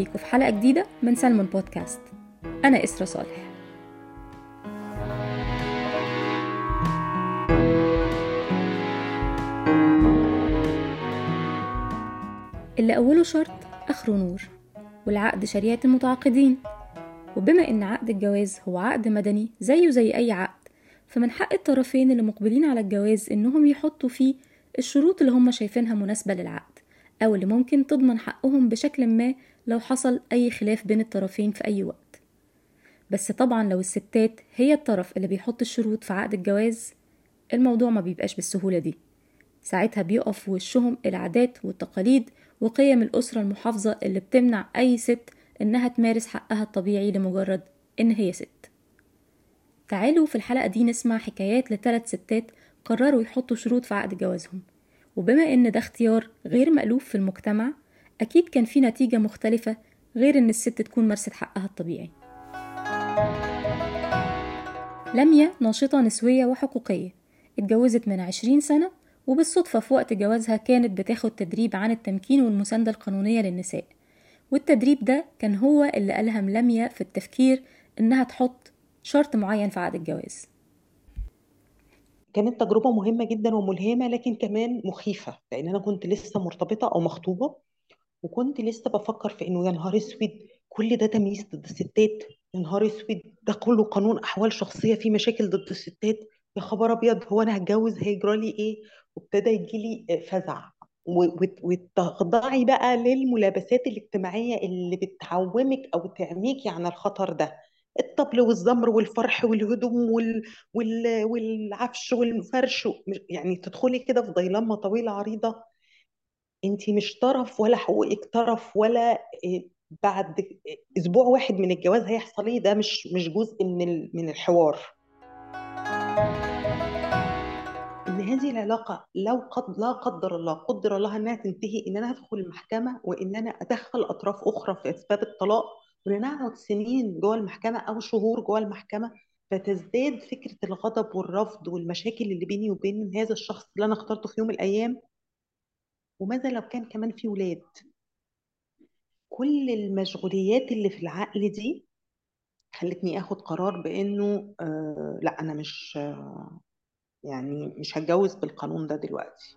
بيكم في حلقة جديدة من سلمون بودكاست. أنا إسرا صالح. اللي أوله شرط آخره نور والعقد شريعة المتعاقدين. وبما إن عقد الجواز هو عقد مدني زيه زي أي عقد فمن حق الطرفين اللي مقبلين على الجواز إنهم يحطوا فيه الشروط اللي هم شايفينها مناسبة للعقد أو اللي ممكن تضمن حقهم بشكل ما لو حصل أي خلاف بين الطرفين في أي وقت. بس طبعا لو الستات هي الطرف اللي بيحط الشروط في عقد الجواز الموضوع ما بيبقاش بالسهولة دي. ساعتها بيقف وشهم العادات والتقاليد وقيم الأسرة المحافظة اللي بتمنع أي ست إنها تمارس حقها الطبيعي لمجرد إن هي ست. تعالوا في الحلقة دي نسمع حكايات لثلاث ستات قرروا يحطوا شروط في عقد جوازهم. وبما إن ده اختيار غير مألوف في المجتمع أكيد كان في نتيجة مختلفة غير إن الست تكون مارست حقها الطبيعي. لميا ناشطة نسوية وحقوقية اتجوزت من عشرين سنة وبالصدفة في وقت جوازها كانت بتاخد تدريب عن التمكين والمساندة القانونية للنساء. والتدريب ده كان هو اللي ألهم لميا في التفكير إنها تحط شرط معين في عقد الجواز. كانت تجربة مهمة جدا وملهمة لكن كمان مخيفة لأن أنا كنت لسه مرتبطة أو مخطوبة وكنت لسه بفكر في إنه يا نهار أسود كل ده تمييز ضد الستات. يا نهار أسود ده كله قانون أحوال شخصية فيه مشاكل ضد الستات. يا خبر أبيض هو أنا هتجوز؟ هيجرى لي إيه؟ وابتدى يجي لي فزع. وتخضعي بقى للملابسات الاجتماعية اللي بتعومك أو تعميكي عن الخطر ده. الطبل والزمر والفرح والهدوم وال... وال... والعفش والفرش يعني تدخلي كده في ضيلمة طويلة عريضة. انت مش طرف ولا حقوقك طرف ولا بعد أسبوع واحد من الجواز هيحصل إيه؟ ده مش مش جزء من من الحوار. إن هذه العلاقة لو قد لا قدر الله قدر الله إنها تنتهي إن أنا ادخل المحكمة وإن أنا أدخل أطراف أخرى في أسباب الطلاق ونقعد سنين جوه المحكمة أو شهور جوه المحكمة فتزداد فكرة الغضب والرفض والمشاكل اللي بيني وبين هذا الشخص اللي أنا اخترته في يوم من الأيام. وماذا لو كان كمان في ولاد؟ كل المشغوليات اللي في العقل دي خلتني آخد قرار بإنه آه لا أنا مش آه يعني مش هتجوز بالقانون ده دلوقتي.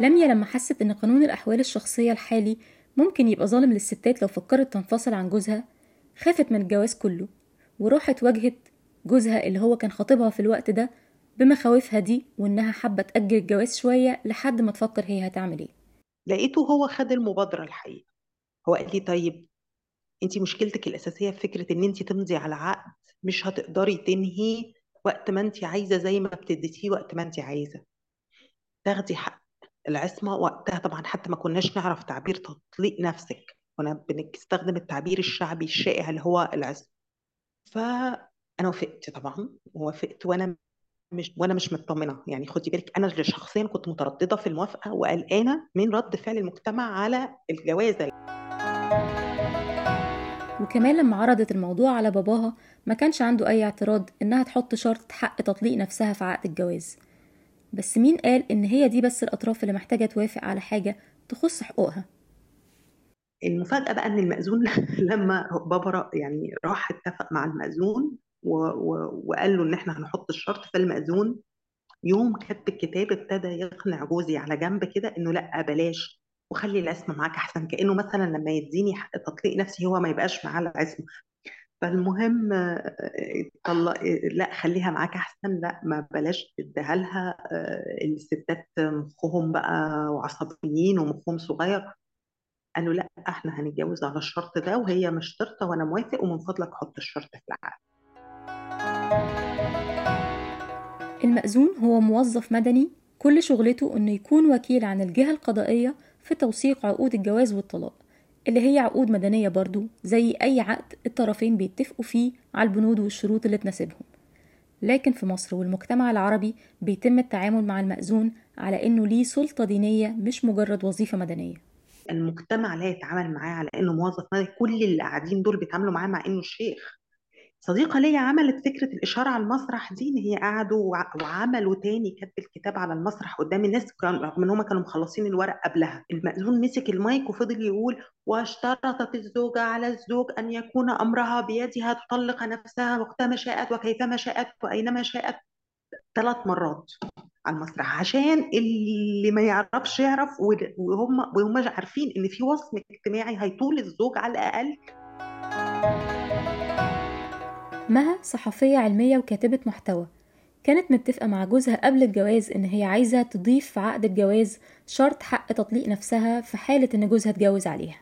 لميا لما حست إن قانون الأحوال الشخصية الحالي ممكن يبقى ظالم للستات لو فكرت تنفصل عن جوزها؟ خافت من الجواز كله وراحت واجهت جوزها اللي هو كان خاطبها في الوقت ده بمخاوفها دي وإنها حابة تأجل الجواز شوية لحد ما تفكر هي هتعمل إيه. لقيته هو خد المبادرة الحقيقة هو قال لي طيب انت مشكلتك الأساسية في فكرة إن انت تمضي على عقد مش هتقدري تنهي وقت ما انت عايزة زي ما بتديتيه وقت ما انت عايزة. تاخدي حق العصمة وقتها طبعا حتى ما كناش نعرف تعبير تطليق نفسك كنا بنستخدم التعبير الشعبي الشائع اللي هو العصمة. فأنا وافقت طبعا وافقت وأنا مش وأنا مش مطمنة. يعني خدي بالك أنا اللي شخصيا كنت مترددة في الموافقة وقلقانة من رد فعل المجتمع على الجواز وكمان لما عرضت الموضوع على باباها ما كانش عنده أي اعتراض إنها تحط شرط حق تطليق نفسها في عقد الجواز. بس مين قال إن هي دي بس الأطراف اللي محتاجة توافق على حاجة تخص حقوقها؟ المفاجأة بقى إن المأذون لما بابا يعني راح اتفق مع المأذون و... و... وقال له إن إحنا هنحط الشرط فالمأذون يوم كتب الكتاب ابتدى يقنع جوزي على جنب كده إنه لأ بلاش. وخلي العصمه معاك أحسن كأنه مثلا لما يديني تطليق نفسي هو ما يبقاش معاه العصمه فالمهم طلق لأ خليها معاك أحسن لأ ما بلاش. تديها لها الستات مخهم بقى وعصبيين ومخهم صغير. قالوا لأ إحنا هنتجوز على الشرط ده وهي مش شرطه وأنا موافق ومن فضلك حط الشرط في العقد. المأذون هو موظف مدني كل شغلته إنه يكون وكيل عن الجهة القضائية في توثيق عقود الجواز والطلاق اللي هي عقود مدنية برضو زي أي عقد الطرفين بيتفقوا فيه على البنود والشروط اللي تناسبهم. لكن في مصر والمجتمع العربي بيتم التعامل مع المأذون على إنه ليه سلطة دينية مش مجرد وظيفة مدنية. المجتمع لا يتعامل معاه على إنه موظف مدني كل اللي قاعدين دول بيتعاملوا معاه مع إنه الشيخ صديقة ليا عملت فكرة الإشارة على المسرح دي إن هي قعدوا وع- وعملوا تاني كتب الكتاب على المسرح قدام الناس رغم إن هم كانوا مخلصين الورق قبلها. المأذون مسك المايك وفضل يقول واشترطت الزوجة على الزوج أن يكون أمرها بيدها تطلق نفسها وقتما شاءت وكيفما شاءت وأينما شاءت. ثلاث مرات على المسرح عشان اللي ما يعرفش يعرف وهم وهم عارفين إن في وصم اجتماعي هيطول الزوج على الأقل. مها صحفية علمية وكاتبة محتوى. كانت متفقة مع جوزها قبل الجواز إن هي عايزة تضيف في عقد الجواز شرط حق تطليق نفسها في حالة إن جوزها اتجوز عليها.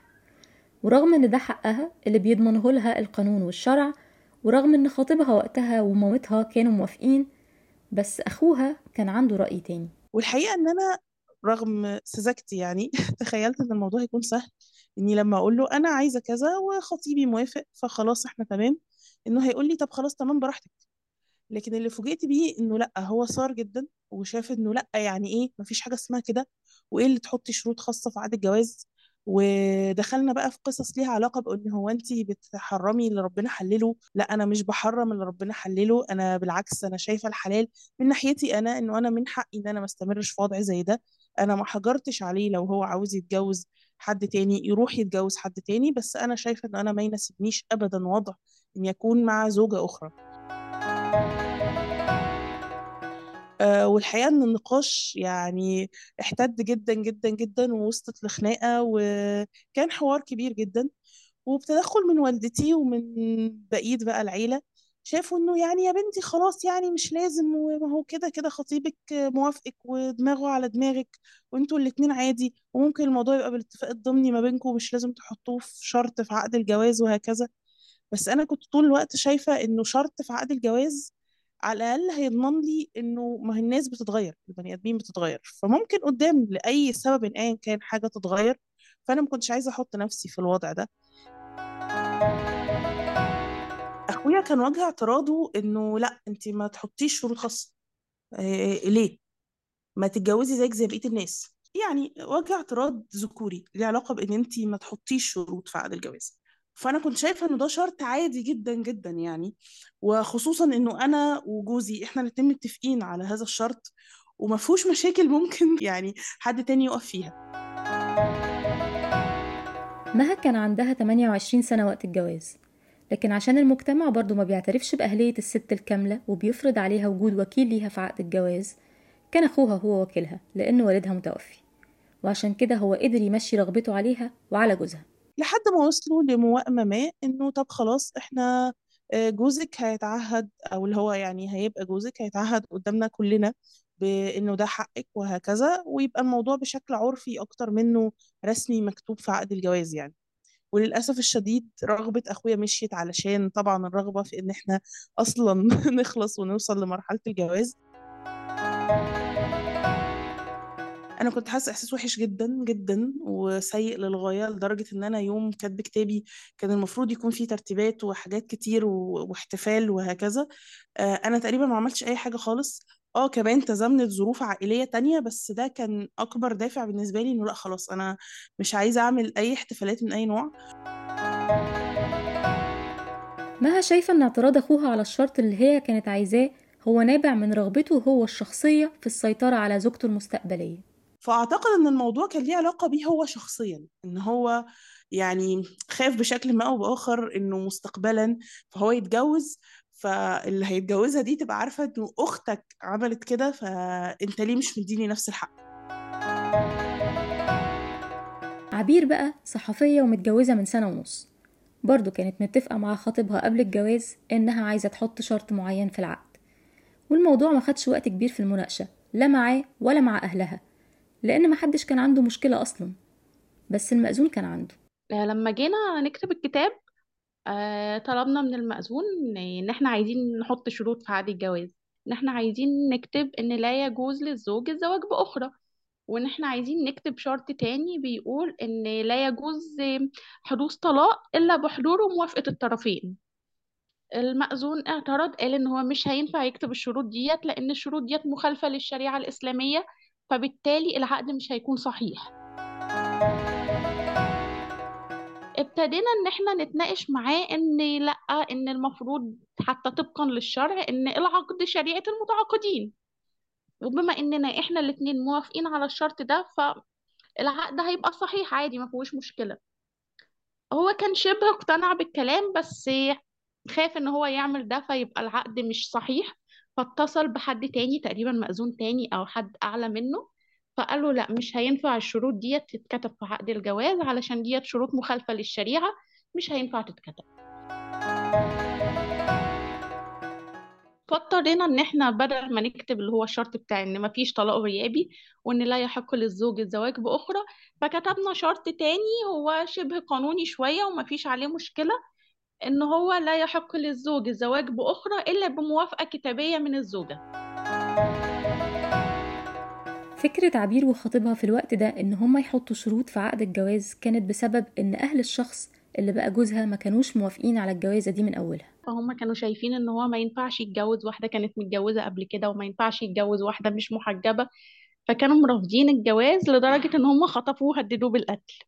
ورغم إن ده حقها اللي بيضمنه لها القانون والشرع ورغم إن خطيبها وقتها ومامتها كانوا موافقين بس أخوها كان عنده رأي تاني. والحقيقة إن أنا رغم سذاجتي يعني تخيلت إن الموضوع هيكون سهل إني لما أقول له أنا عايزة كذا وخطيبي موافق فخلاص إحنا تمام. إنه هيقول لي طب خلاص تمام براحتك. لكن اللي فوجئت بيه إنه لأ هو صار جدا وشاف إنه لأ يعني إيه مفيش حاجة اسمها كده. وإيه اللي تحطي شروط خاصة في عقد الجواز؟ ودخلنا بقى في قصص ليها علاقة بإن هو انت بتحرمي اللي ربنا حلله. لأ أنا مش بحرم اللي ربنا حلله أنا بالعكس أنا شايفة الحلال. من ناحيتي أنا إنه أنا من حقي إن أنا ما أستمرش في وضع زي ده. أنا ما حجرتش عليه لو هو عاوز يتجوز حد تاني يروح يتجوز حد تاني. بس أنا شايفة ان أنا ما يناسبنيش ابدا وضع يكون مع زوجة أخرى. آه، والحقيقة إن النقاش يعني احتد جدا جدا جدا ووصلت لخناقة وكان حوار كبير جدا. وبتدخل من والدتي ومن بقية بقى العيلة شافوا إنه يعني يا بنتي خلاص يعني مش لازم وما هو كده كده خطيبك موافقك ودماغه على دماغك وإنتوا الاتنين عادي. وممكن الموضوع يبقى بالاتفاق الضمني ما بينكم مش لازم تحطوه في شرط في عقد الجواز وهكذا. بس أنا كنت طول الوقت شايفة إنه شرط في عقد الجواز على الأقل هيضمن لي إنه ما هي الناس بتتغير البني آدمين بتتغير. فممكن قدام لأي سبب ايا كان حاجة تتغير فأنا ما كنتش عايزة أحط نفسي في الوضع ده. أخويا كان وجه اعتراضه إنه لأ أنت ما تحطيش شروط خاصة. إيه ليه؟ ما تتجوزي زيك زي بقية الناس. يعني وجه اعتراض ذكوري ليه علاقة بإن أنت ما تحطيش شروط في عقد الجواز. فأنا كنت شايفة إنه ده شرط عادي جدا جدا يعني. وخصوصا إنه أنا وجوزي إحنا الاتنين متفقين على هذا الشرط وما فيهوش مشاكل ممكن يعني حد تاني يقف فيها. مها كان عندها 28 سنة وقت الجواز. لكن عشان المجتمع برضو ما بيعترفش بأهلية الست الكاملة وبيفرض عليها وجود وكيل ليها في عقد الجواز كان أخوها هو وكيلها لأن والدها متوفي. وعشان كده هو قدر يمشي رغبته عليها وعلى جوزها. لحد ما وصلوا لموائمة ما إنه طب خلاص إحنا آه، جوزك هيتعهد أو اللي هو يعني هيبقى جوزك هيتعهد قدامنا كلنا بإنه ده حقك وهكذا ويبقى الموضوع بشكل عرفي أكتر منه رسمي مكتوب في عقد الجواز يعني. وللأسف الشديد رغبة أخويا مشيت علشان طبعا الرغبة في إن إحنا أصلا نخلص ونوصل لمرحلة الجواز. أنا كنت حاسة إحساس وحش جدا جدا وسيء للغاية لدرجة إن أنا يوم كاتب كتابي كان المفروض يكون فيه ترتيبات وحاجات كتير واحتفال وهكذا. آه، أنا تقريبا ما عملتش أي حاجة خالص. آه كمان تزامنت ظروف عائلية تانية بس ده كان أكبر دافع بالنسبة لي إنه لأ خلاص أنا مش عايزة أعمل أي احتفالات من أي نوع. مها شايفة إن اعتراض أخوها على الشرط اللي هي كانت عايزاه هو نابع من رغبته هو الشخصية في السيطرة على زوجته المستقبلية. فأعتقد إن الموضوع كان ليه علاقة بيه هو شخصيا إن هو يعني خاف بشكل ما أو بآخر إنه مستقبلا فهو يتجوز فاللي هيتجوزها دي تبقى عارفة إنه أختك عملت كده فأنت ليه مش مديني نفس الحق؟ عبير بقى صحفية ومتجوزة من سنة ونص. برضو كانت متفقة مع خطيبها قبل الجواز إنها عايزة تحط شرط معين في العقد. والموضوع ما خدش وقت كبير في المناقشة لا معاه ولا مع أهلها. لأن محدش كان عنده مشكلة أصلا بس المأذون كان عنده. آه، لما جينا نكتب الكتاب آه، طلبنا من المأذون إن إحنا عايزين نحط شروط في عقد الجواز. إن إحنا عايزين نكتب إن لا يجوز للزوج الزواج بأخرى. وإن إحنا عايزين نكتب شرط تاني بيقول إن لا يجوز حدوث طلاق إلا بحضور وموافقة الطرفين. المأذون اعترض قال إن هو مش هينفع يكتب الشروط ديت لأن الشروط ديت مخالفة للشريعة الإسلامية. فبالتالي العقد مش هيكون صحيح. فابتدينا إن إحنا نتناقش معاه إن لأ إن المفروض حتى طبقا للشرع إن العقد شريعة المتعاقدين. وبما إننا إحنا الاتنين موافقين على الشرط ده فالعقد هيبقى صحيح عادي ما فيهوش مشكلة. هو كان شبه اقتنع بالكلام بس خاف إن هو يعمل ده فيبقى العقد مش صحيح. فاتصل بحد تاني تقريبا مأذون تاني أو حد أعلى منه فقال له لا مش هينفع الشروط ديت تتكتب في عقد الجواز علشان ديت شروط مخالفة للشريعة مش هينفع تتكتب. فاضطرينا إن إحنا بدل ما نكتب اللي هو الشرط بتاع إن مفيش طلاق غيابي وإن لا يحق للزوج الزواج بأخرى فكتبنا شرط تاني هو شبه قانوني شوية ومفيش عليه مشكلة. إن هو لا يحق للزوج الزواج بأخرى إلا بموافقة كتابية من الزوجة. فكرة عبير وخطيبها في الوقت ده إن هما يحطوا شروط في عقد الجواز كانت بسبب إن أهل الشخص اللي بقى جوزها ما كانوش موافقين على الجوازة دي من أولها. فهم كانوا شايفين إن هو ما ينفعش يتجوز واحدة كانت متجوزة قبل كده وما ينفعش يتجوز واحدة مش محجبة فكانوا مرافضين الجواز لدرجة إن هم خطفوه وهددوه بالقتل.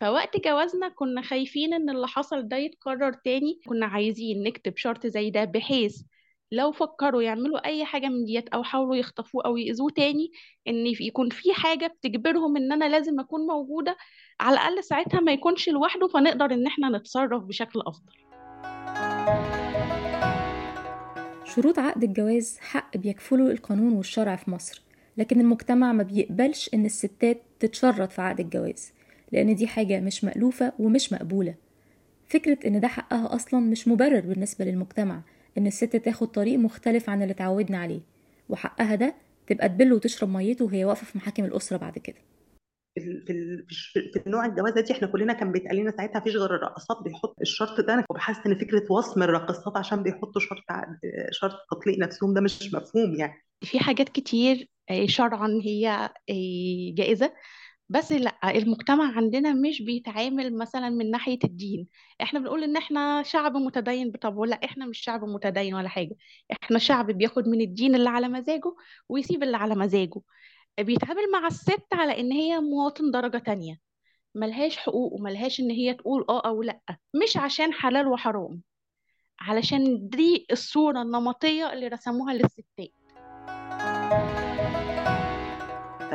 فوقت جوازنا كنا خايفين إن اللي حصل ده يتكرر تاني كنا عايزين نكتب شرط زي ده بحيث لو فكروا يعملوا أي حاجة من ديت أو حاولوا يخطفوه أو يأذوه تاني إن يكون في حاجة بتجبرهم إن أنا لازم أكون موجودة على الأقل ساعتها ما يكونش لوحده فنقدر إن إحنا نتصرف بشكل أفضل. شروط عقد الجواز حق بيكفله القانون والشرع في مصر لكن المجتمع ما بيقبلش إن الستات تتشرط في عقد الجواز. لأن دي حاجة مش مألوفة ومش مقبولة. فكرة إن ده حقها أصلا مش مبرر بالنسبة للمجتمع إن الست تاخد طريق مختلف عن اللي اتعودنا عليه. وحقها ده تبقى تبل وتشرب ميته وهي واقفة في محاكم الأسرة بعد كده. في في نوع الجوازه دي إحنا كلنا كان بيتقال لنا ساعتها مفيش غير الرقصات بيحط الشرط ده. أنا بحس إن فكرة وصم الراقصات عشان بيحطوا شرط شرط تطليق نفسهم ده مش مفهوم يعني. في حاجات كتير آه، شرعا هي آه، جائزة. بس لأ المجتمع عندنا مش بيتعامل مثلا من ناحية الدين. إحنا بنقول إن إحنا شعب متدين بطبعه لأ إحنا مش شعب متدين ولا حاجة. إحنا شعب بياخد من الدين اللي على مزاجه ويسيب اللي على مزاجه. بيتعامل مع الست على إن هي مواطن درجة تانية. ملهاش حقوق وملهاش إن هي تقول آه أو لأ. مش عشان حلال وحرام. علشان دي الصورة النمطية اللي رسموها للستات.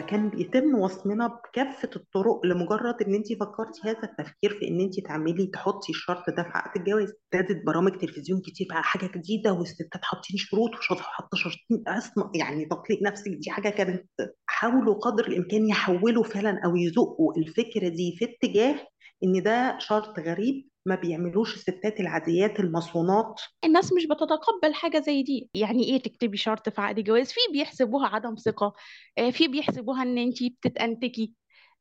فكان بيتم وصمنا بكافة الطرق لمجرد إن انت فكرتي هذا التفكير في إن انت تعملي تحطي الشرط ده في عقد الجواز. ابتدت برامج تلفزيون كتير بقى حاجة جديدة والستات حاطين شروط وشاطر حاطه شرطين أصلا يعني تطليق نفسك دي حاجة كانت حاولوا قدر الإمكان يحولوا فعلا أو يزقوا الفكرة دي في اتجاه إن ده شرط غريب. ما بيعملوش الستات العاديات المصونات. الناس مش بتتقبل حاجة زي دي. يعني إيه تكتبي شرط في عقد جواز؟ في بيحسبوها عدم ثقة آه، في بيحسبوها إن انتي بتتأنتكي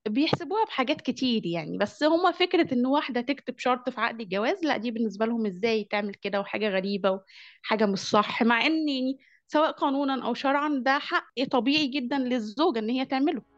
بيحسبوها بحاجات كتير يعني. بس هما فكرة إن واحدة تكتب شرط في عقد الجواز لا دي بالنسبة لهم إزاي تعمل كده وحاجة غريبة وحاجة مش صح؟ مع إن يعني سواء قانونا أو شرعا ده حق طبيعي جدا للزوجة إن هي تعمله.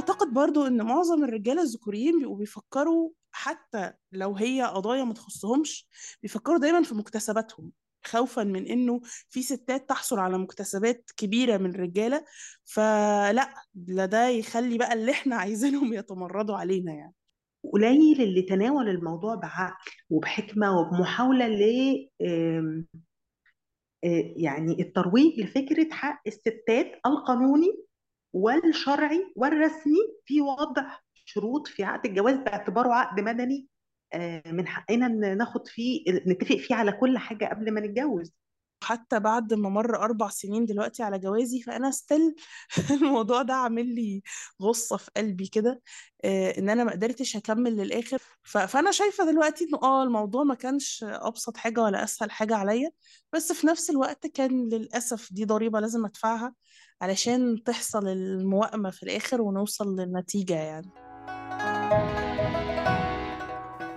أعتقد برضو إن معظم الرجالة الذكوريين بيبقوا بيفكروا حتى لو هي قضايا ما تخصهمش بيفكروا دايما في مكتسباتهم. خوفا من إنه في ستات تحصل على مكتسبات كبيرة من الرجالة فلا لا ده يخلي بقى اللي إحنا عايزينهم يتمردوا علينا يعني. قليل اللي تناول الموضوع بعقل وبحكمة وبمحاولة ل آه، يعني الترويج لفكرة حق الستات القانوني والشرعي والرسمي في وضع شروط في عقد الجواز باعتباره عقد مدني آه، من حقنا ناخد فيه نتفق فيه على كل حاجة قبل ما نتجوز. حتى بعد ما مر أربع سنين دلوقتي على جوازي فأنا ستيل الموضوع ده عامل لي غصة في قلبي كده آه، إن أنا ما قدرتش أكمل للآخر. فأنا شايفة دلوقتي إنه آه الموضوع ما كانش أبسط حاجة ولا أسهل حاجة عليا بس في نفس الوقت كان للأسف دي ضريبة لازم أدفعها. علشان تحصل الموائمة في الآخر ونوصل للنتيجة يعني.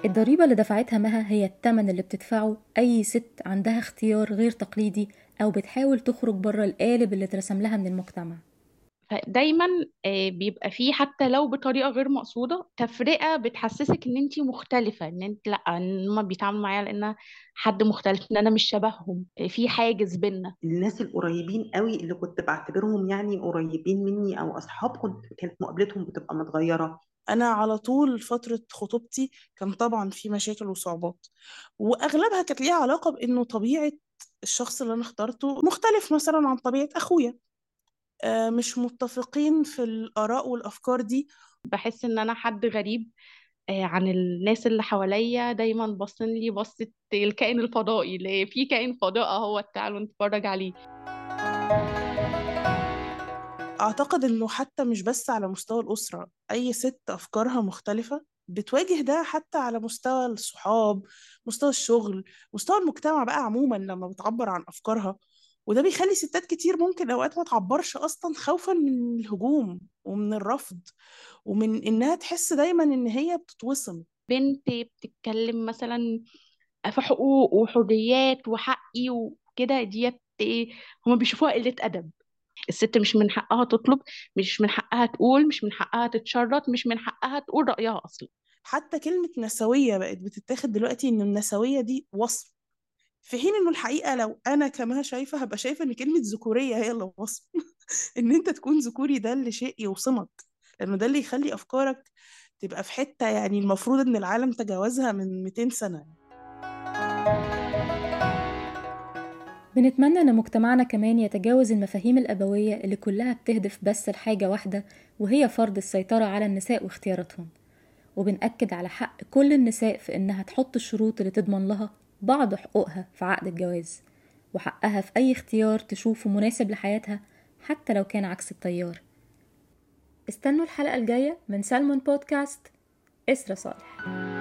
الضريبة اللي دفعتها مها هي التمن اللي بتدفعه أي ست عندها اختيار غير تقليدي أو بتحاول تخرج بره القالب اللي اترسم لها من المجتمع. فدايما آه، بيبقى فيه حتى لو بطريقة غير مقصودة تفرقة بتحسسك إن انتي مختلفة إن أنت لأ إن هما بيتعاملوا معايا لأن حد مختلف إن أنا مش شبههم آه، في حاجز بينا الناس القريبين قوي اللي كنت بعتبرهم يعني قريبين مني أو أصحاب كنت كانت مقابلتهم بتبقى متغيرة. أنا على طول فترة خطوبتي كان طبعا في مشاكل وصعوبات وأغلبها كانت ليها علاقة بإنه طبيعة الشخص اللي أنا اخترته مختلف مثلا عن طبيعة أخويا. مش متفقين في الآراء والأفكار دي. بحس إن أنا حد غريب آه، عن الناس اللي حواليا. دايما باصين لي بصة الكائن الفضائي اللي في كائن فضاء أهو تعالوا نتفرج عليه. أعتقد إنه حتى مش بس على مستوى الأسرة أي ست أفكارها مختلفة بتواجه ده حتى على مستوى الصحاب مستوى الشغل مستوى المجتمع بقى عموما لما بتعبر عن أفكارها. وده بيخلي ستات كتير ممكن أوقات ما تعبرش أصلا خوفا من الهجوم ومن الرفض ومن إنها تحس دايما إن هي بتتوصم. بنت بتتكلم مثلا في حقوق وحريات وحقي وكده ديت إيه هما بيشوفوها قلة أدب. الست مش من حقها تطلب مش من حقها تقول مش من حقها تتشرط مش من حقها تقول رأيها أصلا. حتى كلمة نسوية بقت بتتاخد دلوقتي إن النسوية دي وصف. في حين إنه الحقيقة لو أنا كمان شايفة هبقى شايفة إن كلمة ذكورية هي اللي وصف إن أنت تكون ذكوري ده اللي شيء يوصمك لأنه ده اللي يخلي أفكارك تبقى في حتة يعني المفروض إن العالم تجاوزها من 200 سنة. بنتمنى إن مجتمعنا كمان يتجاوز المفاهيم الأبوية اللي كلها بتهدف بس لحاجة واحدة وهي فرض السيطرة على النساء واختياراتهم. وبنأكد على حق كل النساء في إنها تحط الشروط اللي تضمن لها بعض حقوقها في عقد الجواز وحقها في أي اختيار تشوفه مناسب لحياتها حتى لو كان عكس التيار. استنوا الحلقة الجاية من سالمون بودكاست إسرة صالح.